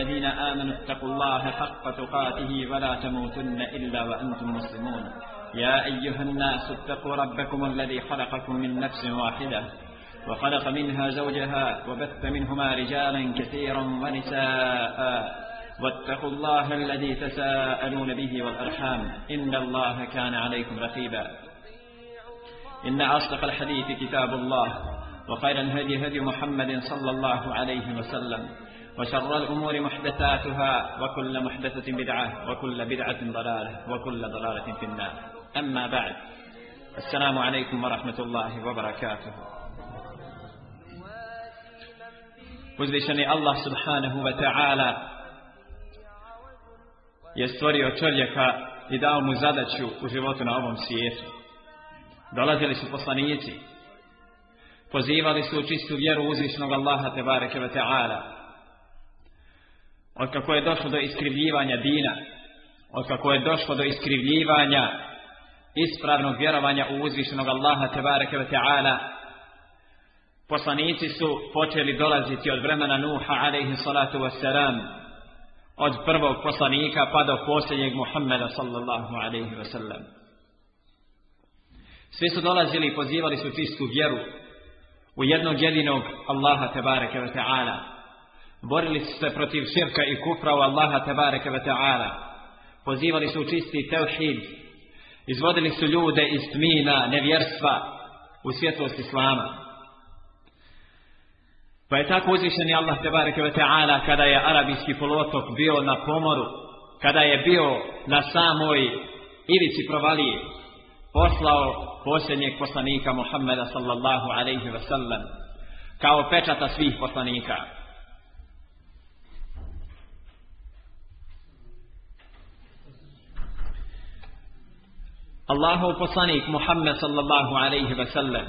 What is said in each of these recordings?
الذين آمنوا اتقوا الله حق تقاته ولا تموتن إلا وأنتم مسلمون يا أيها الناس اتقوا ربكم الذي خلقكم من نفس واحدة وخلق منها زوجها وبث منهما رجالا كثيرا ونساء واتقوا الله الذي تساءلون به والأرحام إن الله كان عليكم رقيبا إن أصدق الحديث كتاب الله وخير الهدي هدي محمد صلى الله عليه وسلم وشر الأمور محدثاتها وكل محدثة بدعة وكل بدعة ضلالة وكل ضلالة في النار أما بعد السلام عليكم ورحمة الله وبركاته Uzvišeni Allah subhanahu wa ta'ala je stvorio čovjeka i dao mu zadaću u životu na ovom svijetu. Dolazili su poslanici, pozivali su u čistu vjeru uzvišnog Allaha tebareke wa ta'ala, od kako je došlo do iskrivljivanja dina, od kako je došlo do iskrivljivanja ispravnog vjerovanja u uzvišenog Allaha tebareke ve ta'ala, poslanici su počeli dolaziti od vremena Nuha alaihi salatu wasalam, od prvog poslanika pa do posljednjeg Muhammeda sallallahu alaihi wasallam. Svi su dolazili i pozivali su čistu vjeru u jednog jedinog Allaha tebareke ve ta'ala, borili su se protiv širka i kufra u Allaha tabareka ve ta'ala. Pozivali su u čisti tevhid. Izvodili su ljude iz tmina, nevjerstva u svjetlost Islama. Pa je tako uzvišeni Allah tabareka ve ta'ala kada je arabijski polotok bio na pomoru, kada je bio na samoj ivici provalije, poslao posljednjeg poslanika Muhammeda sallallahu alaihi ve sellem kao pečata svih poslanika. Allahu poslanik Muhammed sallallahu alaihi wa sallam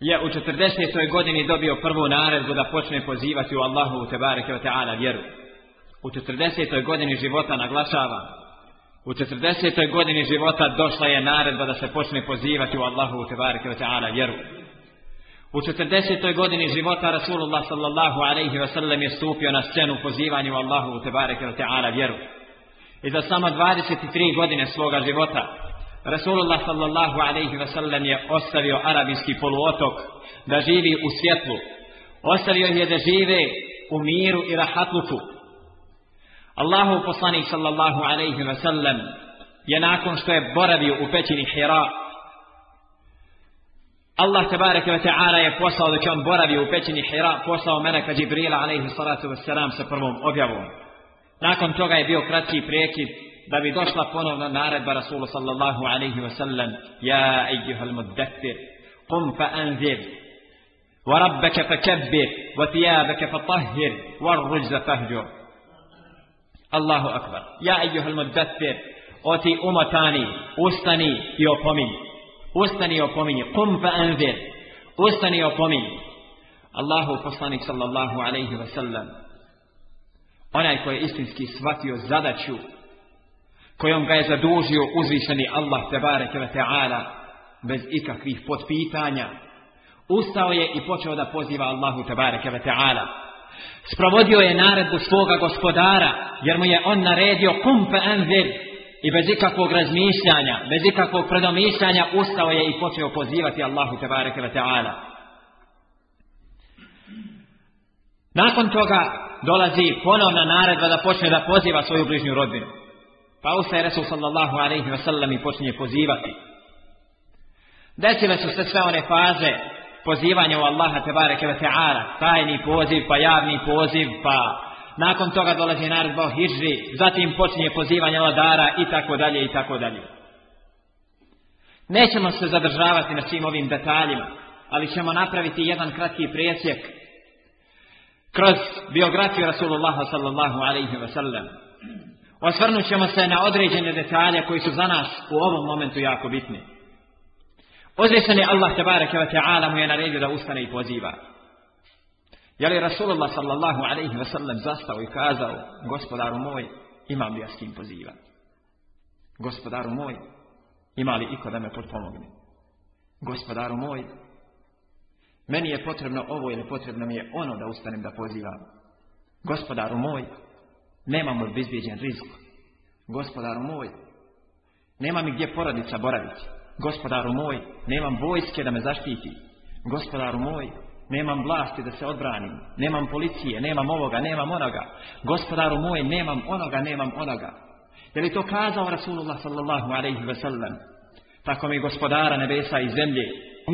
je u 40. godini dobio prvu naredbu da počne pozivati u Allahu tebareke ve taala vjeru. U 40. godini života naglašava u 40. godini života došla je naredba da se počne pozivati u Allahu tebareke ve taala vjeru. U 40. godini života Rasulullah sallallahu alaihi wa sallam je stupio na scenu pozivanju Allahu tebareke ve taala vjeru i za samo 23 godine svoga života Rasulullah sallallahu alaihi sallam je ostavio arabijski poluotok da živi u svjetlu. Ostavio je da žive u miru i rahatluku. Allahu poslanik sallallahu alaihi wasallam je nakon što je boravio u pećini Hira Allah tabareke wa ta'ala je poslao da će on boravio u pećini Hira poslao meneka Džibrila alaihi salatu salam sa prvom objavom. Nakon toga je bio kratki prekid da bi došla ponovno naredba Rasulu sallallahu alaihi wa sallam Ja ejuhal muddatir, kum fa anzir, wa rabbeke fa kebbir, wa tijabeke fa tahhir, wa ruđza fahđur. Allahu akbar. Ja ejuhal muddatir, o ti umotani, ustani i opominj. Ustani i opominj. Kum fa anzir. Ustani i opominj. Allahu poslanik sallallahu alaihi wa sallam Onaj koji je istinski shvatio zadaću kojom ga je zadužio uzvišeni Allah tebareke ve bez ikakvih potpitanja, ustao je i počeo da poziva Allahu tebareke ve ta'ala. Sprovodio je naredbu svoga gospodara, jer mu je on naredio kum fe i bez ikakvog razmišljanja, bez ikakvog predomišljanja ustao je i počeo pozivati Allahu tebareke ve ta'ala. Nakon toga dolazi ponovna naredba da počne da poziva svoju bližnju rodbinu. Pa ustaje Resul sallallahu alaihi sallam i počinje pozivati. Desile su se sve one faze pozivanja u Allaha tebareke ve ta'ala, tajni poziv, pa javni poziv, pa nakon toga dolazi naredba o zatim počinje pozivanje ladara i tako dalje i tako dalje. Nećemo se zadržavati na svim ovim detaljima, ali ćemo napraviti jedan kratki presjek kroz biografiju Rasulullaha sallallahu alaihi wa sallam. Osvrnut ćemo se na određene detalje koji su za nas u ovom momentu jako bitni. Uzvišeni Allah tabaraka wa ta'ala mu je naredio da ustane i poziva. Je li Rasulullah sallallahu alaihi wa sallam zastao i kazao, gospodaru moj, imam li ja s kim poziva? Gospodaru moj, ima li iko da me potpomogne? Gospodaru moj, meni je potrebno ovo ili potrebno mi je ono da ustanem da pozivam. Gospodaru moj, nemam odbizbjeđen rizik. Gospodaru moj, nema mi gdje porodica boraviti. Gospodaru moj, nemam vojske da me zaštiti. Gospodaru moj, nemam vlasti da se odbranim. Nemam policije, nemam ovoga, nemam onoga. Gospodaru moj, nemam onoga, nemam onoga. Je li to kazao Rasulullah sallallahu alaihi ve sallam? Tako mi gospodara nebesa i zemlje,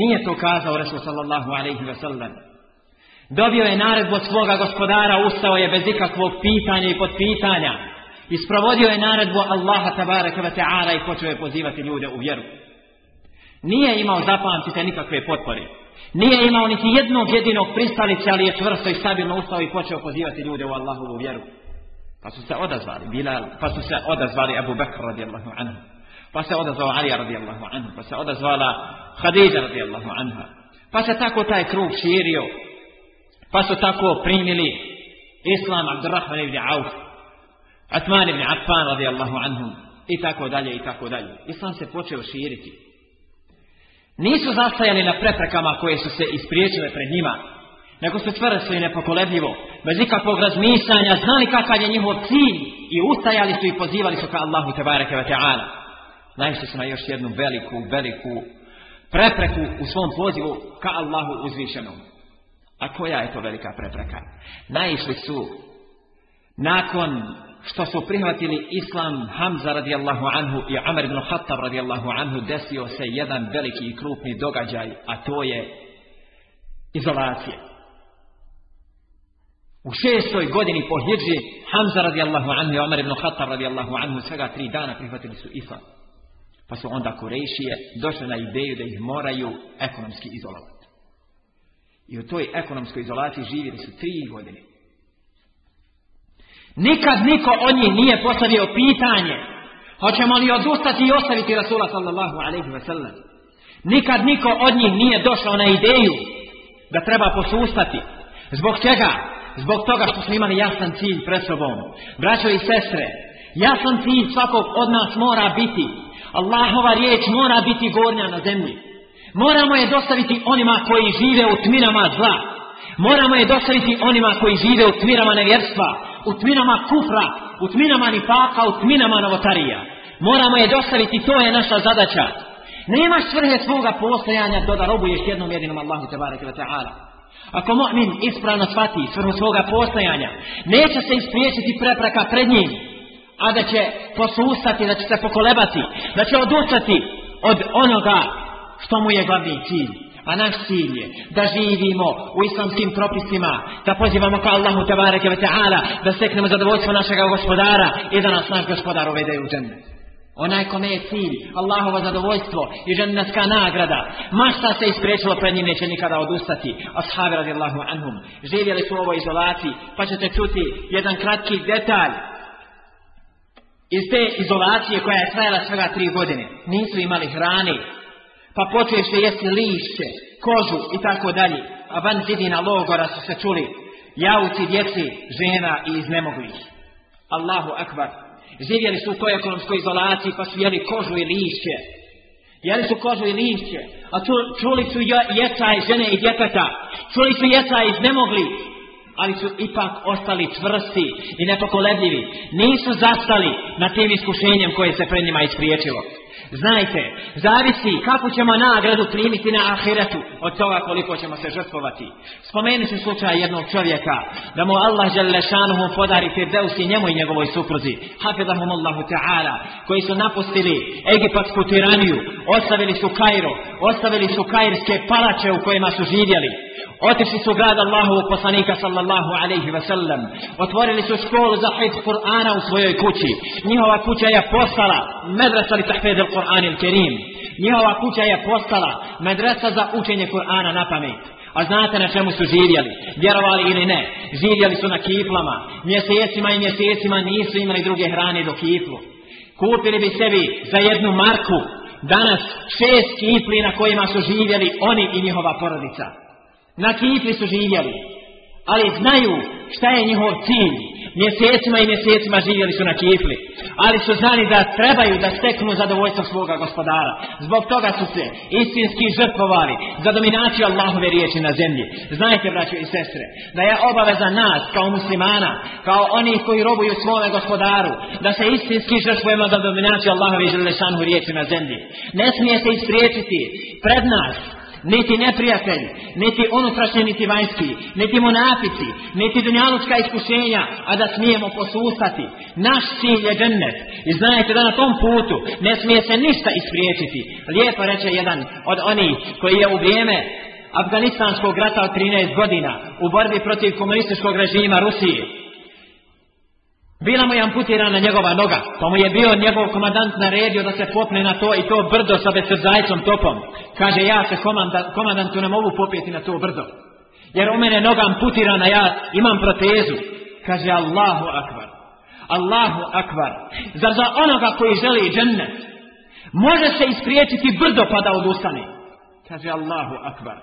nije to kazao Resul sallallahu alaihi ve sellem. Dobio je naredbu od svoga gospodara, ustao je bez ikakvog pitanja i potpitanja. Isprovodio je naredbu Allaha tabaraka ve ta'ala i počeo je pozivati ljude u vjeru. Nije imao, zapamtite, nikakve potpore. Nije imao niti jednog jedinog pristalice, ali je čvrsto i stabilno ustao i počeo pozivati ljude u Allahovu vjeru. Pa su se odazvali, pa su se odazvali Abu Bakr radijallahu anhu. Pa se odazvao Alija radijallahu anhu, pa se odazvala Khadija radijallahu anha. Pa se tako taj krug širio, pa su tako primili Islam Abdurrahman ibn Auf, Atman ibn Affan radijallahu anhum, i tako dalje, i tako dalje. Islam se počeo širiti. Nisu zastajali na preprekama koje su se ispriječile pred njima, nego su čvrsto i nepokolebljivo, bez ikakvog razmišljanja, znali kakav je njihov cilj i ustajali su i pozivali su ka Allahu te wa ta'ala naišli su na još jednu veliku, veliku prepreku u svom pozivu ka Allahu uzvišenom. A koja je to velika prepreka? Naišli su nakon što su prihvatili islam Hamza radijallahu anhu i Amr ibn Khattab radijallahu anhu desio se jedan veliki i krupni događaj, a to je izolacija. U šestoj godini po Hidži Hamza radijallahu anhu i Amr ibn Khattab radijallahu anhu svega tri dana prihvatili su islam. Pa su onda Korešije došle na ideju da ih moraju ekonomski izolovati. I u toj ekonomskoj izolaciji živjeli su tri godine. Nikad niko od njih nije postavio pitanje hoćemo li odustati i ostaviti Rasula sallallahu alaihi wa sallam. Nikad niko od njih nije došao na ideju da treba posustati. Zbog čega? Zbog toga što smo imali jasan cilj pred sobom. Braćo i sestre, jasan cilj svakog od nas mora biti Allahova riječ mora biti gornja na zemlji. Moramo je dostaviti onima koji žive u tminama zla. Moramo je dostaviti onima koji žive u tminama nevjerstva, u tminama kufra, u tminama nipaka, u tminama novotarija. Moramo je dostaviti, to je naša zadaća. Nema svrhe svoga postojanja do da robuješ jednom jedinom Allahu te bareke ta'ala. Ako mu'min ispravno shvati svrhu svoga postojanja, neće se ispriječiti prepreka pred njim, a da će posustati, da će se pokolebati, da će odustati od onoga što mu je glavni cilj. A naš cilj je da živimo u islamskim propisima, da pozivamo ka Allahu tebareke ve ta'ala, da steknemo zadovoljstvo našega gospodara i da nas naš gospodar uvede u džennet. Onaj kome je cilj, Allahovo zadovoljstvo i ženevska nagrada, mašta se ispriječilo pred njim, neće nikada odustati. Ashabi Allahu anhum, živjeli su u ovoj izolaciji, pa ćete čuti jedan kratki detalj iz te izolacije koja je trajala svega tri godine. Nisu imali hrane, pa se jesti lišće, kožu i tako dalje. A van zidina logora su se čuli jauci djeci, žena i iznemoglih. Allahu akbar. Živjeli su u toj ekonomskoj izolaciji pa su jeli kožu i lišće. Jeli su kožu i lišće, a čuli su jeca i žene i djeteta. Čuli su jeca iz nemogli ali su ipak ostali čvrsti i nepokolebljivi. Nisu zastali na tim iskušenjem koje se pred njima ispriječilo. Znajte, zavisi kako ćemo nagradu primiti na ahiretu od toga koliko ćemo se žrtvovati. Spomeni se slučaj jednog čovjeka, da mu Allah šanuhom podari firdeus i njemu i njegovoj supruzi, hafidahum Allahu ta'ala, koji su napustili egipatsku tiraniju, ostavili su Kairo, ostavili su kairske palače u kojima su živjeli. Otišli su grad Allahovog poslanika sallallahu alaihi ve sellem. Otvorili su školu za hajt Kur'ana u svojoj kući. Njihova kuća je postala medresa li tahfez il Kur'an il Kerim. Njihova kuća je postala medresa za učenje Kur'ana na pamet. A znate na čemu su živjeli, vjerovali ili ne. Živjeli su na kiflama. Mjesecima i mjesecima nisu imali druge hrane do kiflu. Kupili bi sebi za jednu marku danas šest kipli na kojima su živjeli oni i njihova porodica na kifli su živjeli, ali znaju šta je njihov cilj. Mjesecima i mjesecima živjeli su na kifli, ali su znali da trebaju da steknu zadovoljstvo svoga gospodara. Zbog toga su se istinski žrtvovali za dominaciju Allahove riječi na zemlji. Znajte, braćo i sestre, da je obaveza nas kao muslimana, kao onih koji robuju svome gospodaru, da se istinski žrtvujemo za dominaciju Allahove i riječi na zemlji. Ne smije se ispriječiti pred nas niti neprijatelj, niti unutrašnji, niti vanjski, niti monafici, niti dunjalučka iskušenja, a da smijemo posustati. Naš cilj je džennet. I znajte da na tom putu ne smije se ništa ispriječiti. Lijepo reče jedan od onih koji je u vrijeme Afganistanskog rata od 13 godina u borbi protiv komunističkog režima Rusije bila mu je amputirana njegova noga, pa mu je bio njegov komandant naredio da se popne na to i to brdo sa besrzajcom topom. Kaže, ja se komanda, komandantu ne mogu popijeti na to brdo. Jer u mene noga amputirana, ja imam protezu. Kaže, Allahu akvar. Allahu akvar. Zar za onoga koji želi džennet, može se ispriječiti brdo pa da odustane? Kaže, Allahu akvar.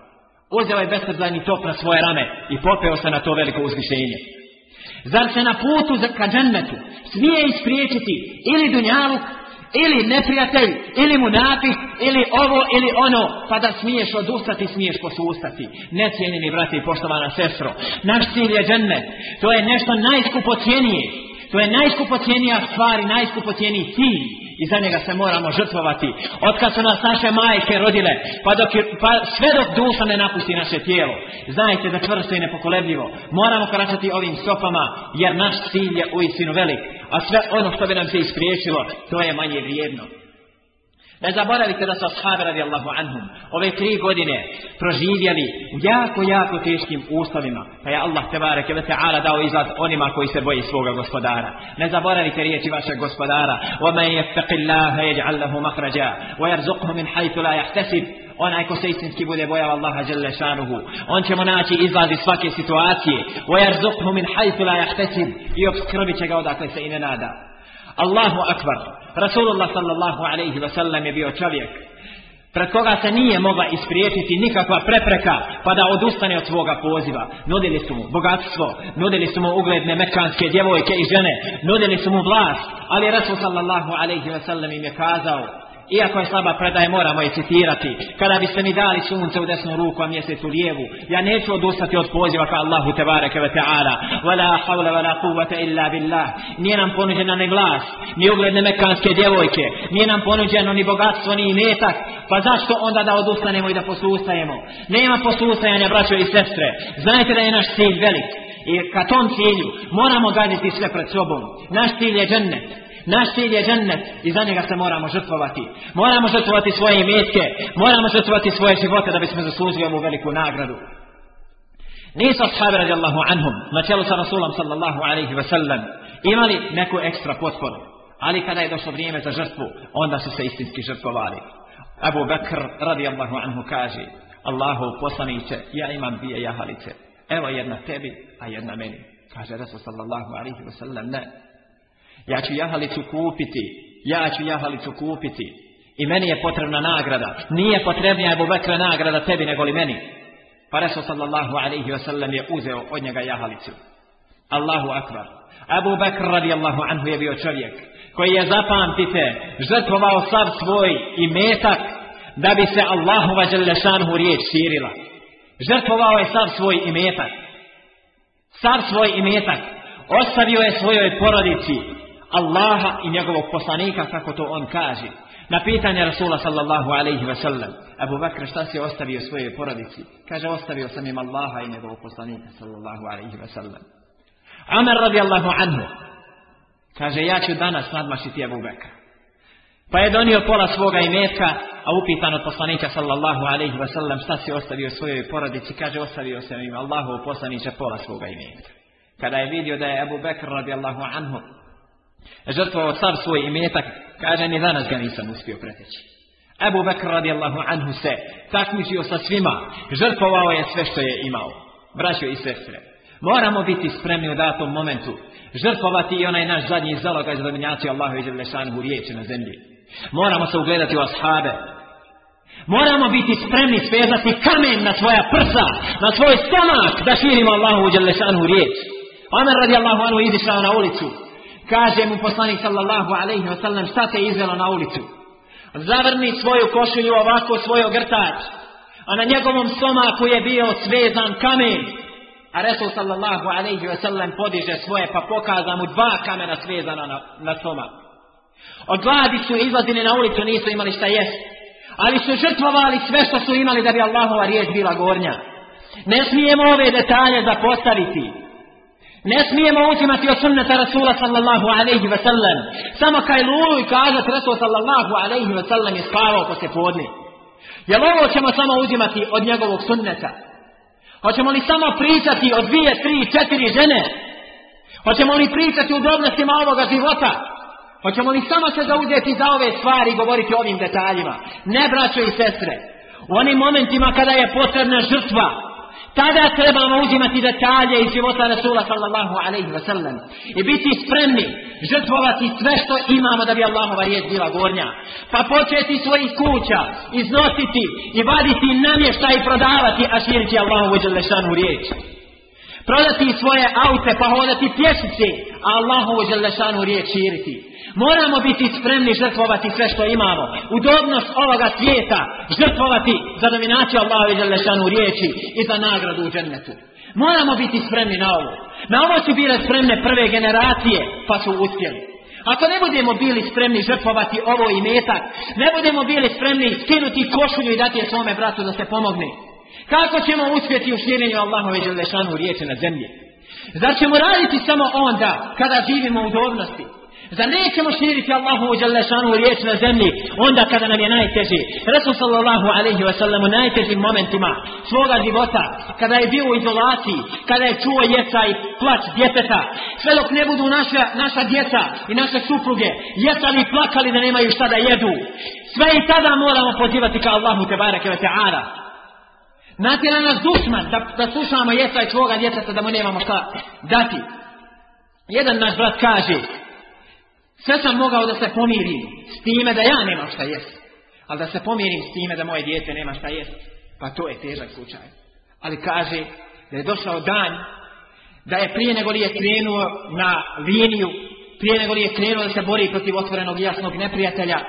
Uzeo je besrzajni top na svoje rame i popeo se na to veliko uzvišenje. Zar se na putu za ka džennetu smije ispriječiti ili dunjaluk, ili neprijatelj, ili napis, ili ovo, ili ono, pa da smiješ odustati, smiješ posustati. mi, brate i poštovana sestro, naš cilj je džennet. To je nešto najskupocijenije. To je najskupocijenija stvar i najskupocijeniji cilj. I za njega se moramo žrtvovati. kad su nas naše majke rodile, pa, dok, pa sve dok duša ne napusti naše tijelo. Znajte da čvrsto i nepokolebljivo. Moramo koračati ovim stopama, jer naš cilj je uistinu velik. A sve ono što bi nam se ispriječilo, to je manje vrijedno. Ne zaboravite da su ashabi radijallahu anhum ove tri godine proživjeli u jako, jako teškim uslovima. Pa je Allah tebarek ve ta'ala dao izlaz onima koji se boji svoga gospodara. Ne zaboravite riječi vašeg gospodara. وَمَنْ يَتَّقِ اللَّهَ يَجْعَلْ لَهُ مَخْرَجًا وَيَرْزُقْهُ مِنْ حَيْثُ لَا يَحْتَسِبُ onaj ko se istinski bude bojao Allaha dželle šanuhu on će mu naći izlaz iz svake situacije wa yarzuqhu min haythu la yahtasib i obskrbit će ga odakle se i ne nada Allahu akbar. Rasulullah sallallahu alaihi sallam je bio čovjek pred koga se nije mogla isprijetiti nikakva prepreka pa da odustane od svoga poziva. Nudili su mu bogatstvo, nudili su mu ugledne mekanske djevojke i žene, nudili su mu vlast, ali Rasul sallallahu alaihi sallam im je kazao iako je slaba predaje, moramo je citirati. Kada biste mi dali sunce u desnu ruku, a mjesec u lijevu, ja neću odustati od poziva ka Allahu tebareke ve ta'ala. Vala vala illa billah. Nije nam ponuđena ni glas, ni ugledne mekanske djevojke. Nije nam ponuđeno ni bogatstvo, ni imetak. Pa zašto onda da odustanemo i da posustajemo? Nema posustajanja, braćo i sestre. Znajte da je naš cilj velik. I ka tom cilju moramo gaditi sve pred sobom. Naš cilj je džennet. Naš cilj je džennet i za njega se moramo žrtvovati. Moramo žrtvovati svoje imetke, moramo žrtvovati svoje živote da bismo zaslužili ovu veliku nagradu. Nisu ashabi radijallahu anhum, na čelu sa Rasulom sallallahu alaihi ve sellem, imali neku ekstra potporu. Ali kada je došlo vrijeme za žrtvu, onda su se istinski žrtvovali. Abu Bakr radijallahu anhu kaže, Allahu poslaniće, ja imam dvije jahalice. Evo jedna tebi, a jedna meni. Kaže Rasul sallallahu alaihi ve sellem, ne, ja ću jahalicu kupiti. Ja ću jahalicu kupiti. I meni je potrebna nagrada. Nije potrebna Ebu Bekra nagrada tebi nego li meni. Pa Resul sallallahu alaihi wasallam je uzeo od njega jahalicu. Allahu akbar. Abu Bakr radijallahu anhu je bio čovjek koji je zapamtite žrtvovao sav svoj i metak da bi se Allahu vađelešanhu riječ širila. Žrtvovao je sav svoj imetak. Sav svoj imetak. Ostavio je svojoj porodici Allaha i njegovog poslanika kako to on kaže. Na pitanje Rasula sallallahu alaihi ve sellem, Abu Bakr šta si ostavio svojoj porodici? Kaže ostavio sam im Allaha i njegovog poslanika sallallahu alaihi ve sellem. Amar radijallahu anhu kaže ja ću danas nadmašiti Abu Bakr. Pa je donio pola svoga imetka, a upitan od poslanika sallallahu alaihi ve sellem šta si ostavio svojoj porodici? Kaže ostavio sam im Allahu poslanića pola svoga imetka. Kada je vidio da je Abu Bakr radijallahu anhu žrtvovao sav svoj imetak, kaže ni danas ga nisam uspio preteći. Ebu Bekr radijallahu anhu se takmičio sa svima, žrtvovao je sve što je imao, braćo i sestre. Moramo biti spremni u datom momentu, žrtvovati i onaj naš zadnji zalogaj za dominaciju Allahu i Đelešanhu riječi na zemlji. Moramo se ugledati u ashabe, Moramo biti spremni svezati kamen na svoja prsa, na svoj stomak, da širimo Allahu u Đelešanhu riječ. Omer radijallahu anhu izišao na ulicu, Kaže mu poslanik sallallahu alaihi wa sallam, šta te izvelo na ulicu? Zavrni svoju košulju ovako, svoj ogrtač. A na njegovom somaku je bio svezan kamen. A Resul sallallahu alaihi wa sallam podiže svoje, pa pokaza mu dva kamena svezana na, na Od gladi su izlazili na ulicu, nisu imali šta jesti. Ali su žrtvovali sve što su imali da bi Allahova riječ bila gornja. Ne smijemo ove detalje zapostaviti. Ne smijemo uzimati od sunneta Rasula sallallahu alaihi ve sallam. Samo kaj lulu i kazat Rasul sallallahu alaihi wa sallam je spavao poslje podne. Jel ovo ćemo samo uzimati od njegovog sunneta? Hoćemo li samo pričati o dvije, tri, četiri žene? Hoćemo li pričati o drobnostima ovoga života? Hoćemo li samo se zauzeti za ove stvari i govoriti o ovim detaljima? Ne, braćo i sestre, u onim momentima kada je potrebna žrtva, tada trebamo uzimati detalje iz života Rasula sallallahu alaihi wa sallam i biti spremni žrtvovati sve što imamo da bi Allahova riječ bila gornja. Pa početi svojih kuća, iznositi i vaditi namješta i prodavati, a širiti Allahovu Đelešanu riječ. Prodati svoje aute pa hodati pješice, a Allahovu Đelešanu riječ širiti. Moramo biti spremni žrtvovati sve što imamo. Udobnost ovoga svijeta žrtvovati za dominaciju Allahove Đelešanu riječi i za nagradu u džennetu. Moramo biti spremni na ovo. Na ovo su bile spremne prve generacije, pa su uspjeli. Ako ne budemo bili spremni žrtvovati ovo i metak, ne budemo bili spremni skinuti košulju i dati je svome bratu da se pomogne. Kako ćemo uspjeti u širenju Allahove Đelešanu riječi na zemlji? Zar ćemo raditi samo onda kada živimo u udobnosti? Zar nećemo širiti Allahu Đalešanu riječ na zemlji onda kada nam je najteži? Resul sallallahu alaihi wa sallam u najtežim momentima svoga života, kada je bio u izolaciji, kada je čuo jeca i plać djeteta, sve dok ne budu naša, naša djeca i naše supruge jecali i plakali da nemaju šta da jedu. Sve i tada moramo pozivati ka Allahu te barake wa ta'ala. na nas dušman da, da slušamo jeca i svoga djeteta da mu nemamo šta dati. Jedan naš brat kaže, sve sam mogao da se pomirim s time da ja nemam šta jest. Ali da se pomirim s time da moje dijete nema šta jest. Pa to je težak slučaj. Ali kaže da je došao dan da je prije nego li je krenuo na liniju, prije nego li je krenuo da se bori protiv otvorenog jasnog neprijatelja,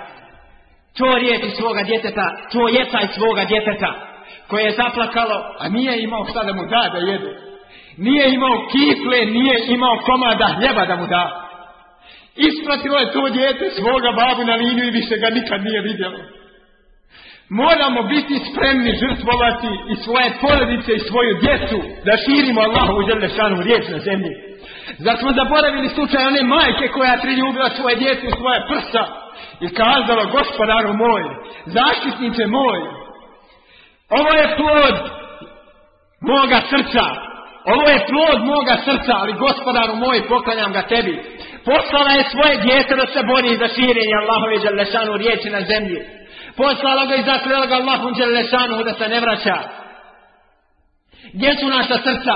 čuo riječi svoga djeteta, jeca jecaj svoga djeteta, koje je zaplakalo, a nije imao šta da mu da da jedu. Nije imao kifle, nije imao komada hljeba da mu da. Ispratilo je to djete svoga babu na liniju i više ga nikad nije vidjelo. Moramo biti spremni žrtvovati i svoje porodice i svoju djecu da širimo Allahu šanu riječ na zemlji. Zar smo zaboravili slučaj one majke koja priljubila svoje djecu u svoje prsa i kazala gospodaru moj, zaštitnice moj, ovo je plod moga srca, ovo je plod moga srca, ali gospodaru moj poklanjam ga tebi. Poslala je svoje djete da se bori za širenje Allahove Đalešanu riječi na zemlji. Poslala ga i zakljela ga Allahom Đalešanu da se ne vraća. Gdje su naša srca?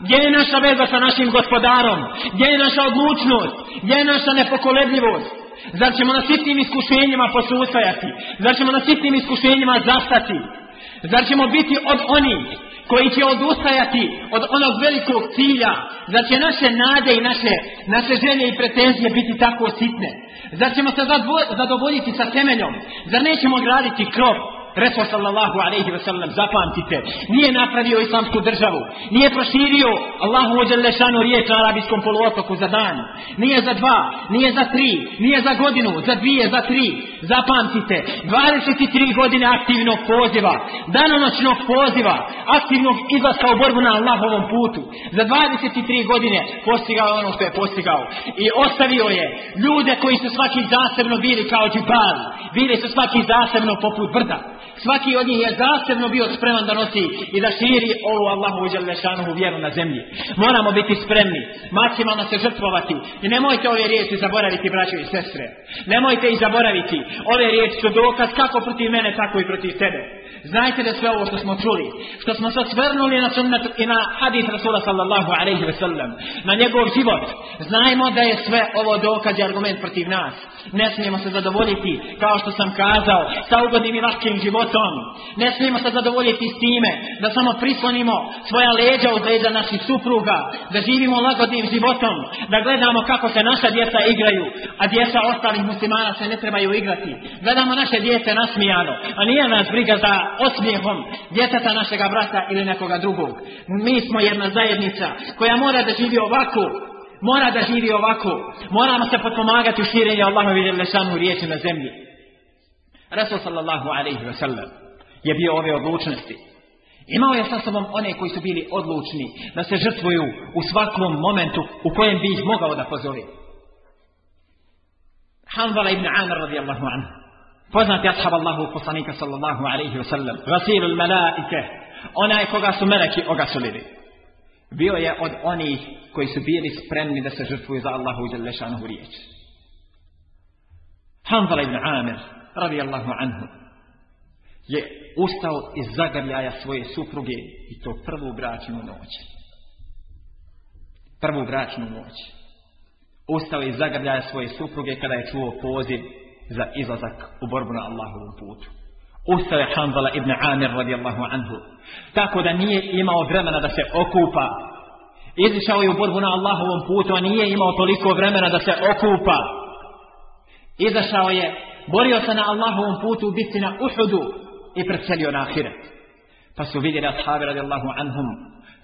Gdje je naša veza sa našim gospodarom? Gdje je naša odlučnost? Gdje je naša nepokolebljivost? Zar ćemo na sitnim iskušenjima posustajati? Zar ćemo na sitnim iskušenjima zastati? Zar ćemo biti od onih koji će odustajati od onog velikog cilja, da će naše nade i naše, naše želje i pretenzije biti tako sitne, da ćemo se zadovoljiti sa temeljom, zar nećemo graditi krov, Resul sallallahu alaihi ve zapamtite, nije napravio islamsku državu, nije proširio Allahu ođelešanu riječ na arabijskom poluotoku za dan, nije za dva, nije za tri, nije za godinu, za dvije, za tri. Zapamtite, 23 godine aktivnog poziva, danonoćnog poziva, aktivnog izlaska u borbu na Allahovom putu. Za 23 godine postigao ono što je postigao. I ostavio je ljude koji su svaki zasebno bili kao džibali, bili su svaki zasebno poput brda svaki od njih je zasebno bio spreman da nosi i da širi ovu Allahu vjeru na zemlji. Moramo biti spremni, maksimalno se žrtvovati i nemojte ove riječi zaboraviti, braćo i sestre. Nemojte ih zaboraviti. Ove riječi su dokaz kako protiv mene, tako i protiv tebe. Znajte da sve ovo što smo čuli, što smo sad svrnuli na sunnet i na hadis Rasula sallallahu alaihi ve na njegov život, znajmo da je sve ovo dokaz i argument protiv nas. Ne smijemo se zadovoljiti, kao što sam kazao, sa ugodnim i lakim životom. Ne smijemo se zadovoljiti s time da samo prislonimo svoja leđa od leđa naših supruga, da živimo lagodnim životom, da gledamo kako se naša djeca igraju, a djeca ostalih muslimana se ne trebaju igrati. Gledamo naše djece nasmijano, a nije nas briga za osmijehom djeteta našega brata ili nekoga drugog. Mi smo jedna zajednica koja mora da živi ovako, mora da živi ovako. Moramo se potpomagati u širenju Allahovi lešanu riječi na zemlji. Rasul sallallahu alaihi wa sallam je bio ove odlučnosti. Imao je sa sobom one koji su bili odlučni da se žrtvuju u svakom momentu u kojem bi ih mogao da pozove. Hanbala ibn Amr radijallahu anhu. Poznati ashab Allahu poslanika sallallahu alaihi wa sallam. Rasilul Onaj koga su meleki ogasulili. Bio je od onih koji su bili spremni da se žrtvuju za Allahu i riječ. Hanbala ibn Amr radijallahu anhu je ustao iz zagrljaja svoje supruge i to prvu bračnu noć. Prvu bračnu noć. Ustao iz zagrljaja svoje supruge kada je čuo poziv za izlazak u borbu na Allahovom putu. Ustao je Hanzala ibn Amir radijallahu anhu. Tako da nije imao vremena da se okupa. Izišao je u borbu na Allahovom putu, a nije imao toliko vremena da se okupa. Izašao je borio se na Allahovom putu u biti na Uhudu i preselio na Ahiret. Pa su vidjeli ashabi Allahu anhum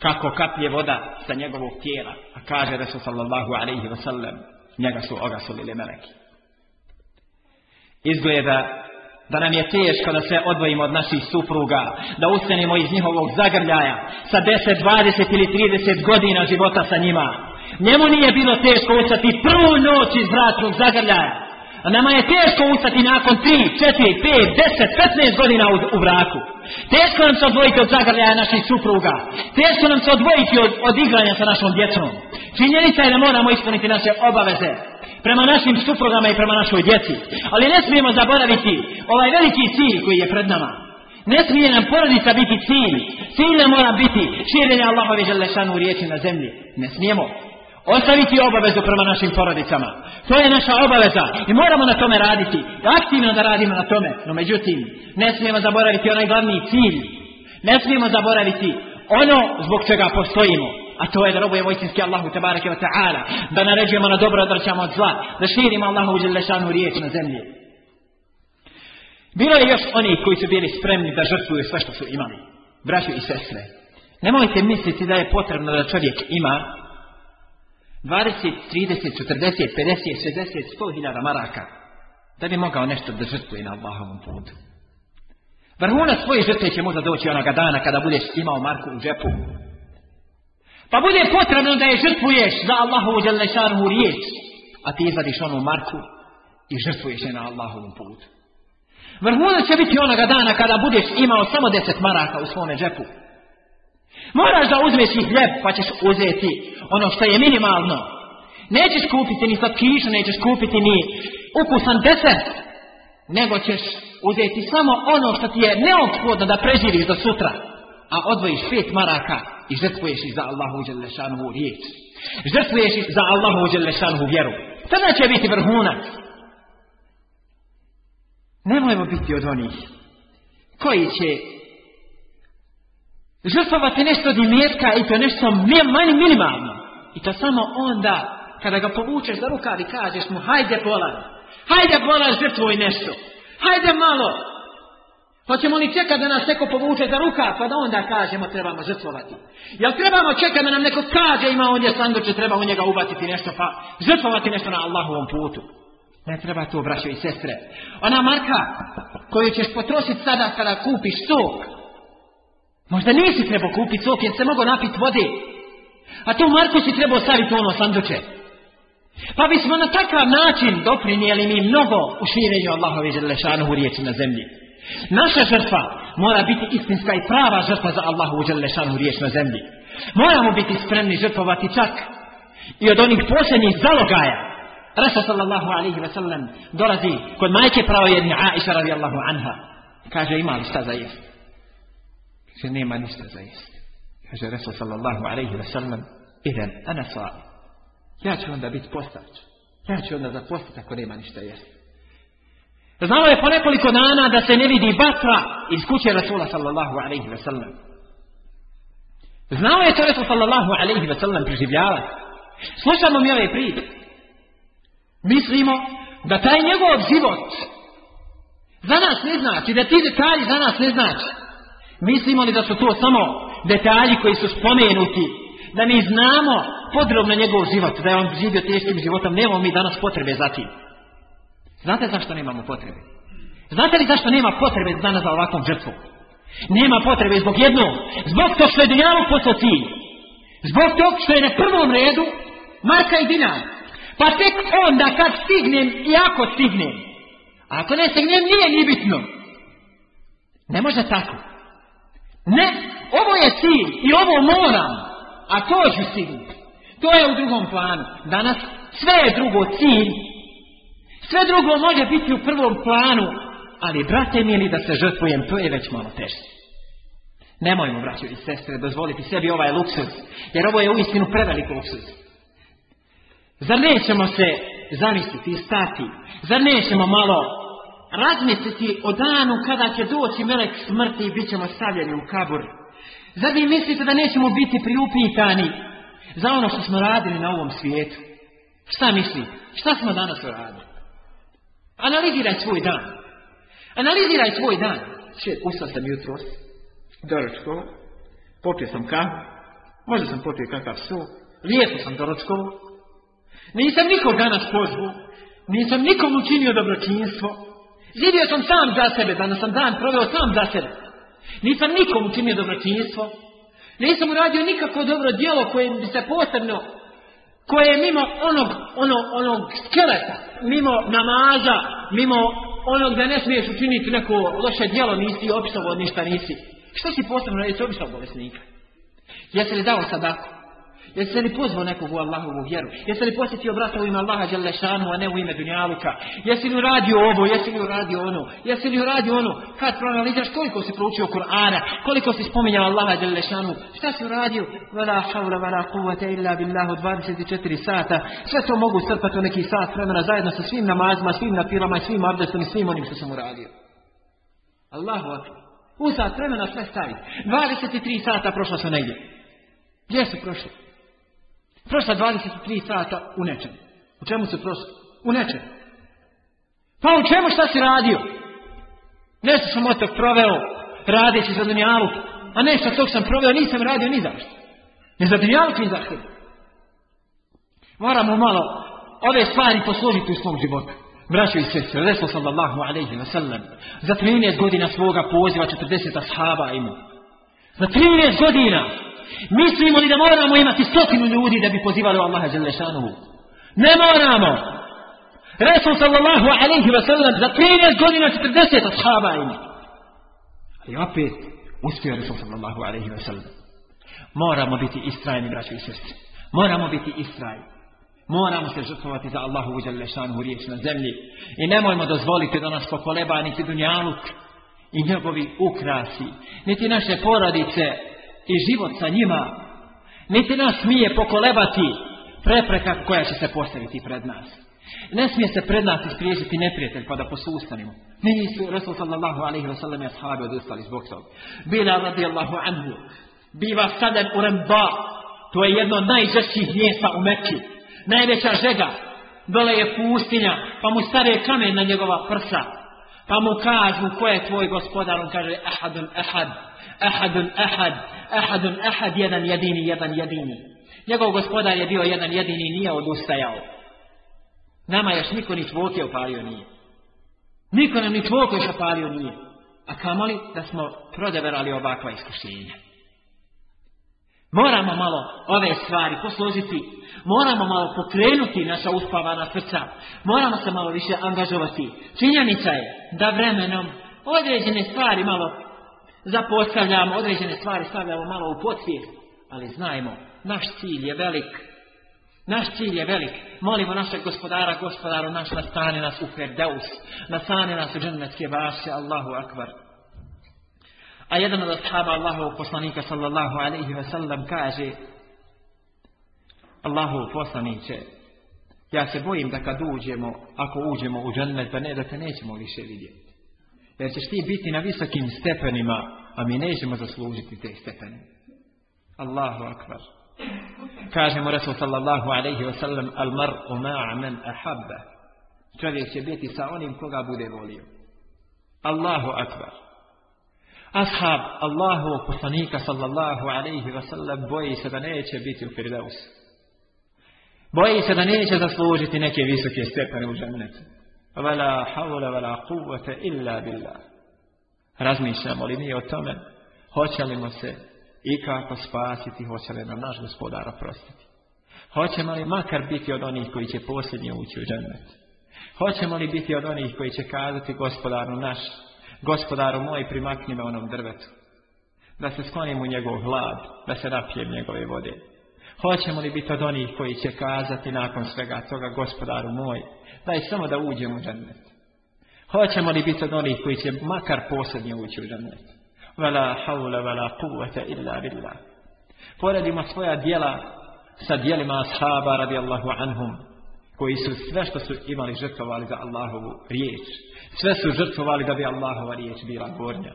kako kaplje voda sa njegovog tijela. A kaže Resul sallallahu alaihi wa sallam, njega su ogasulili meleki. Izgleda da nam je teško da se odvojimo od naših supruga, da ustanemo iz njihovog zagrljaja sa 10, 20 ili 30 godina života sa njima. Njemu nije bilo teško ustati prvu noć iz vratnog zagrljaja a nama je teško ustati nakon 3, 4, 5, 10, 15 godina u, u braku. Teško nam se odvojiti od zagrljaja naših supruga. Teško nam se odvojiti od, od igranja sa našom djecom. Činjenica je da moramo ispuniti naše obaveze prema našim suprugama i prema našoj djeci. Ali ne smijemo zaboraviti ovaj veliki cilj koji je pred nama. Ne smije nam porodica biti cilj. Cilj ne mora biti širenje Allahove želešanu riječi na zemlji. Ne smijemo. Ostaviti obavezu prema našim porodicama. To je naša obaveza i moramo na tome raditi. Aktivno da radimo na tome. No međutim, ne smijemo zaboraviti onaj glavni cilj. Ne smijemo zaboraviti ono zbog čega postojimo. A to je da robujemo istinski Allahu tabaraka wa ta'ala. Da naređujemo na dobro, odrćamo od zla. Da širimo Allahu želešanu riječ na zemlji. Bilo je još oni koji su bili spremni da žrtvuju sve što su imali. Braću i sestre. Nemojte misliti da je potrebno da čovjek ima 20, 30, 40, 50, 60, 100 hiljada maraka. Da bi mogao nešto da žrtvuje na Allahovom putu. Vrhunac svoje žrtve će možda doći onoga dana kada budeš imao Marku u džepu. Pa bude potrebno da je žrtvuješ za Allahovu djelešanu riječ. A ti izvadiš onu Marku i žrtvuješ je na Allahovom putu. Vrhunac će biti onoga dana kada budeš imao samo deset maraka u svome džepu. Moraš da uzmeš i hljeb, pa ćeš uzeti ono što je minimalno. Nećeš kupiti ni slatkišu, nećeš kupiti ni ukusan deset. nego ćeš uzeti samo ono što ti je neophodno da preživiš do sutra, a odvojiš pet maraka i žrtvuješ ih za Allahu Đelešanuhu riječ. Žrtvuješ za Allahu Đelešanuhu vjeru. Tada će biti vrhunac. Nemojmo biti od onih koji će žrtvovati nešto od imetka i to nešto manje minimalno. I to samo onda kada ga povučeš za rukav i kažeš mu hajde bola, hajde bolan i nešto, hajde malo. Hoćemo li čekati da nas neko povuče za rukav pa da onda kažemo trebamo žrtvovati? Jel trebamo čekati da nam neko kaže ima on je sanduče, treba u njega ubaciti nešto pa žrtvovati nešto na Allahovom putu? Ne treba to, braćo i sestre. Ona marka koju ćeš potrošiti sada kada kupiš sok, Možda nisi trebao kupiti sok jer se mogo napiti vode. A to Marko si trebao staviti ono sanduče. Pa bismo na takav način doprinijeli mi mnogo u širenju Allahove u riječi na zemlji. Naša žrtva mora biti istinska i prava žrtva za Allahu u riječi na zemlji. Moramo biti spremni žrtvovati čak i od onih posljednjih zalogaja. Rasa sallallahu alaihi wa sallam dolazi kod majke pravo jedne Aisha radijallahu anha. Kaže ima šta za jest? Kaže, nema ništa za isti. Kaže, Resul sallallahu alaihi wa sallam, idem, ana Ja ću onda biti postač. Ja ću onda zapostati ako nema ništa jesti. Znalo je po dana da se ne vidi batra iz kuće Rasula sallallahu alaihi wa sallam. Znao je to Resul sallallahu alaihi wa sallam priživljava? Slušamo mi ove priče. Mislimo da taj njegov život za nas ne znači, da ti detalji za nas ne znači. Mislimo li da su to samo detalji koji su spomenuti, da mi znamo podrobno njegov život, da je on živio teškim životom, nemamo mi danas potrebe za tim. Znate zašto nemamo potrebe? Znate li zašto nema potrebe danas za ovakvom žrtvom? Nema potrebe zbog jednog, zbog to što je dinjalu posao cilj. Zbog to što je na prvom redu marka i dinar. Pa tek onda kad stignem i ako stignem. Ako ne stignem nije ni bitno. Ne može tako. Ne, ovo je cilj i ovo moram, a to ću sigurno. To je u drugom planu. Danas sve je drugo cilj. Sve drugo može biti u prvom planu, ali brate li da se žrtvujem, to je već malo teže. Nemojmo, braćo i sestre, dozvoliti sebi ovaj luksus, jer ovo je uistinu prevelik luksus. Zar nećemo se zamisliti i stati? Zar nećemo malo razmisliti o danu kada će doći melek smrti i bit ćemo stavljeni u kabur. Zar vi mislite da nećemo biti priupitani za ono što smo radili na ovom svijetu? Šta misli? Šta smo danas radili? Analiziraj svoj dan. Analiziraj svoj dan. Če, ustao sam jutro, doročko popio sam možda sam popio kakav su, lijepo sam doročko nisam nikog danas pozvao, nisam nikom učinio dobročinstvo, Živio sam sam za sebe, danas sam dan proveo sam za sebe. Nisam nikom učinio dobročinstvo. Nisam uradio nikako dobro djelo koje bi se posebno, koje je mimo onog, onog, onog skeleta, mimo namaza, mimo onog da ne smiješ učiniti neko loše djelo, nisi opisovo, ništa nisi. Što si posebno reći Opisao bolesnika? Jesi li dao sada? Jesi li pozvao nekog u Allahovu vjeru? Jesi li posjetio brata u ime Allaha Đelešanu, a ne u ime Dunjaluka? Jesi li uradio ovo? Jesi li uradio ono? Jesi li uradio ono? Kad proanaliziraš koliko si proučio Kur'ana? Koliko si spominjao Allaha Đelešanu? Šta si uradio? Vala havla, vala kuvvete illa billahu 24 sata. Sve to mogu srpati u neki sat vremena zajedno sa svim namazima, svim napirama, svim abdestom i svim onim što sam uradio. Allahu akbar. U sat vremena sve stavi. 23 sata prošla su negdje. Gdje su prošli? Prošla 23 sata u nečem. U čemu se prošla? U nečem. Pa u čemu šta si radio? Nešto sam otak proveo, radeći za dunjalu, a nešto tog sam proveo, nisam radio ni zašto. Ne za dunjalu ni zašto. Moramo malo ove stvari poslužiti u svom životu. Braćo i sestre, Resul sallallahu alaihi wa sallam, za 13 godina svoga poziva 40 ashaba ima. Za 13 godina Mislimo li da moramo imati stotinu ljudi da bi pozivali Allaha Đelešanuhu? Ne moramo. Resul sallallahu alaihi wa sallam za 13 godina 40 ashaba ima. Ali opet uspio Resul sallallahu alaihi wa sallam. Moramo biti istrajni, braći i sestri. Moramo biti istrajni. Moramo se žrtvovati za Allahu Đelešanuhu riječ na zemlji. I nemojmo dozvoliti da nas pokoleba niti dunjaluk i njegovi ukrasi, niti naše porodice, i život sa njima, niti nas smije pokolebati prepreka koja će se postaviti pred nas. Ne smije se pred nas ispriježiti neprijatelj pa da posustanimo. Nisu Rasul sallallahu alaihi wa sallam i odustali zbog toga. Bila radijallahu anhu, biva sadan u Remba, to je jedno od najžešćih mjesta u Mekiju. Najveća žega, dole je pustinja, pa mu stare kamen na njegova prsa, pa mu kažu ko je tvoj gospodar, on kaže ahadun ahad, ahadun ahad, ahadun ahad, jedan jedini, jedan jedini. Njegov gospodar je bio jedan jedini, nije odustajao. Nama još niko ni tvoke upalio nije. Niko nam ni tvoke upalio nije. A kamoli da smo prodeverali ovakva iskušenja. Moramo malo ove stvari posložiti. Moramo malo pokrenuti naša uspavana srca. Moramo se malo više angažovati. Činjenica je da vremenom određene stvari malo zapostavljamo, određene stvari stavljamo malo u potvijek. Ali znajmo, naš cilj je velik. Naš cilj je velik. Molimo našeg gospodara, gospodaru naš, nastane nas u Ferdeus. nastane nas u džennetske vaše, Allahu akbar. A jedan od ashaba Allahovog poslanika sallallahu alaihi ve sellem kaže Allahu poslaniće ja se bojim da kad uđemo, ako uđemo u džennet, da, pa ne, da te nećemo više vidjeti. Jer ćeš ti biti na visokim stepenima, a mi nećemo zaslužiti te stepene. Allahu akbar. Kaže mu Resul sallallahu alaihi wasallam, al mar'u ma'a man ahabba. Čovjek će biti sa onim koga bude volio. Allahu akbar ashab Allahovog poslanika sallallahu alaihi wasallam boji se da neće biti u Firdevus. Boji se da neće zaslužiti neke visoke stepane u džennetu. Vala havla vala kuvvete illa billah. Razmišljamo li mi o tome? li se i kako spasiti, hoće li nam naš gospodar oprostiti? Hoćemo li makar biti od onih koji će posljednje ući u džennet? Hoćemo li biti od onih koji će kazati gospodaru naš, gospodaru moj primakni me onom drvetu, da se sklonim u njegov hlad, da se napijem njegove vode. Hoćemo li biti od onih koji će kazati nakon svega toga, gospodaru moj, daj samo da uđem u džennet. Hoćemo li biti od onih koji će makar posljednje ući u džennet. Vela haula, vela kuvvete illa billah. Poredimo svoja dijela sa dijelima ashaba radijallahu anhum, koji su sve što su imali žrtvovali za Allahovu riječ. Sve su žrtvovali da bi Allahova riječ bila gornja.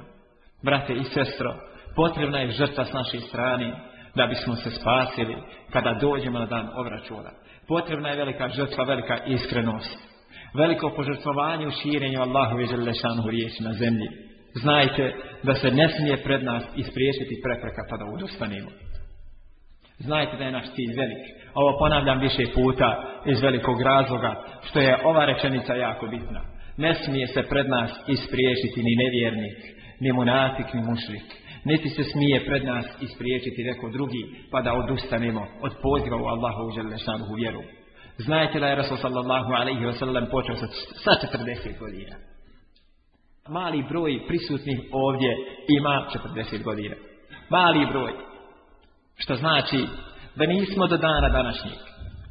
Brate i sestro, potrebna je žrtva s naše strane da bismo se spasili kada dođemo na dan obračuna. Potrebna je velika žrtva, velika iskrenost. Veliko požrtvovanje u širenju Allahove želešanu riječ na zemlji. Znajte da se ne smije pred nas ispriješiti prepreka pa da udostanemo. Znajte da je naš cilj velik ovo ponavljam više puta iz velikog razloga što je ova rečenica jako bitna. Ne smije se pred nas ispriješiti ni nevjernik, ni munatik, ni mušlik. Niti se smije pred nas ispriječiti neko drugi pa da odustanemo od poziva u Allahu u vjeru. Znajte da je Rasul sallallahu alaihi wasallam počeo sa 40 godina. Mali broj prisutnih ovdje ima 40 godina. Mali broj. Što znači da nismo do dana današnjeg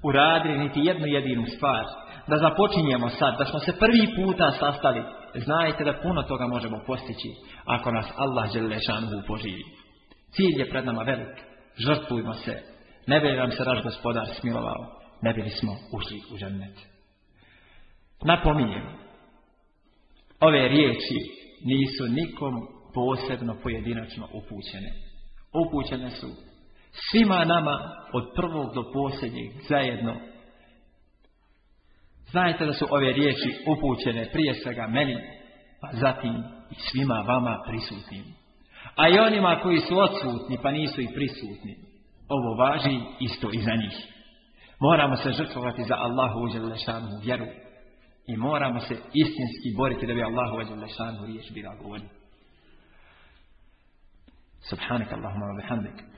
uradili niti jednu jedinu stvar, da započinjemo sad, da smo se prvi puta sastali, znajte da puno toga možemo postići ako nas Allah Đelešanuhu poživi. Cilj je pred nama velik, žrtvujmo se, ne bi nam se naš gospodar smilovao, ne bili smo ušli u žernet. Napominjem, ove riječi nisu nikom posebno pojedinačno upućene. Upućene su svima nama od prvog do posljednjeg zajedno. Znajte da su ove riječi upućene prije svega meni, pa zatim i svima vama prisutnim. A i onima koji su odsutni pa nisu i prisutni. Ovo važi isto i za njih. Moramo se žrtvovati za Allahu uđelešanu vjeru. I moramo se istinski boriti da bi Allahu uđelešanu riječ bila govorni. Subhanak Allahumma wa bihamdik.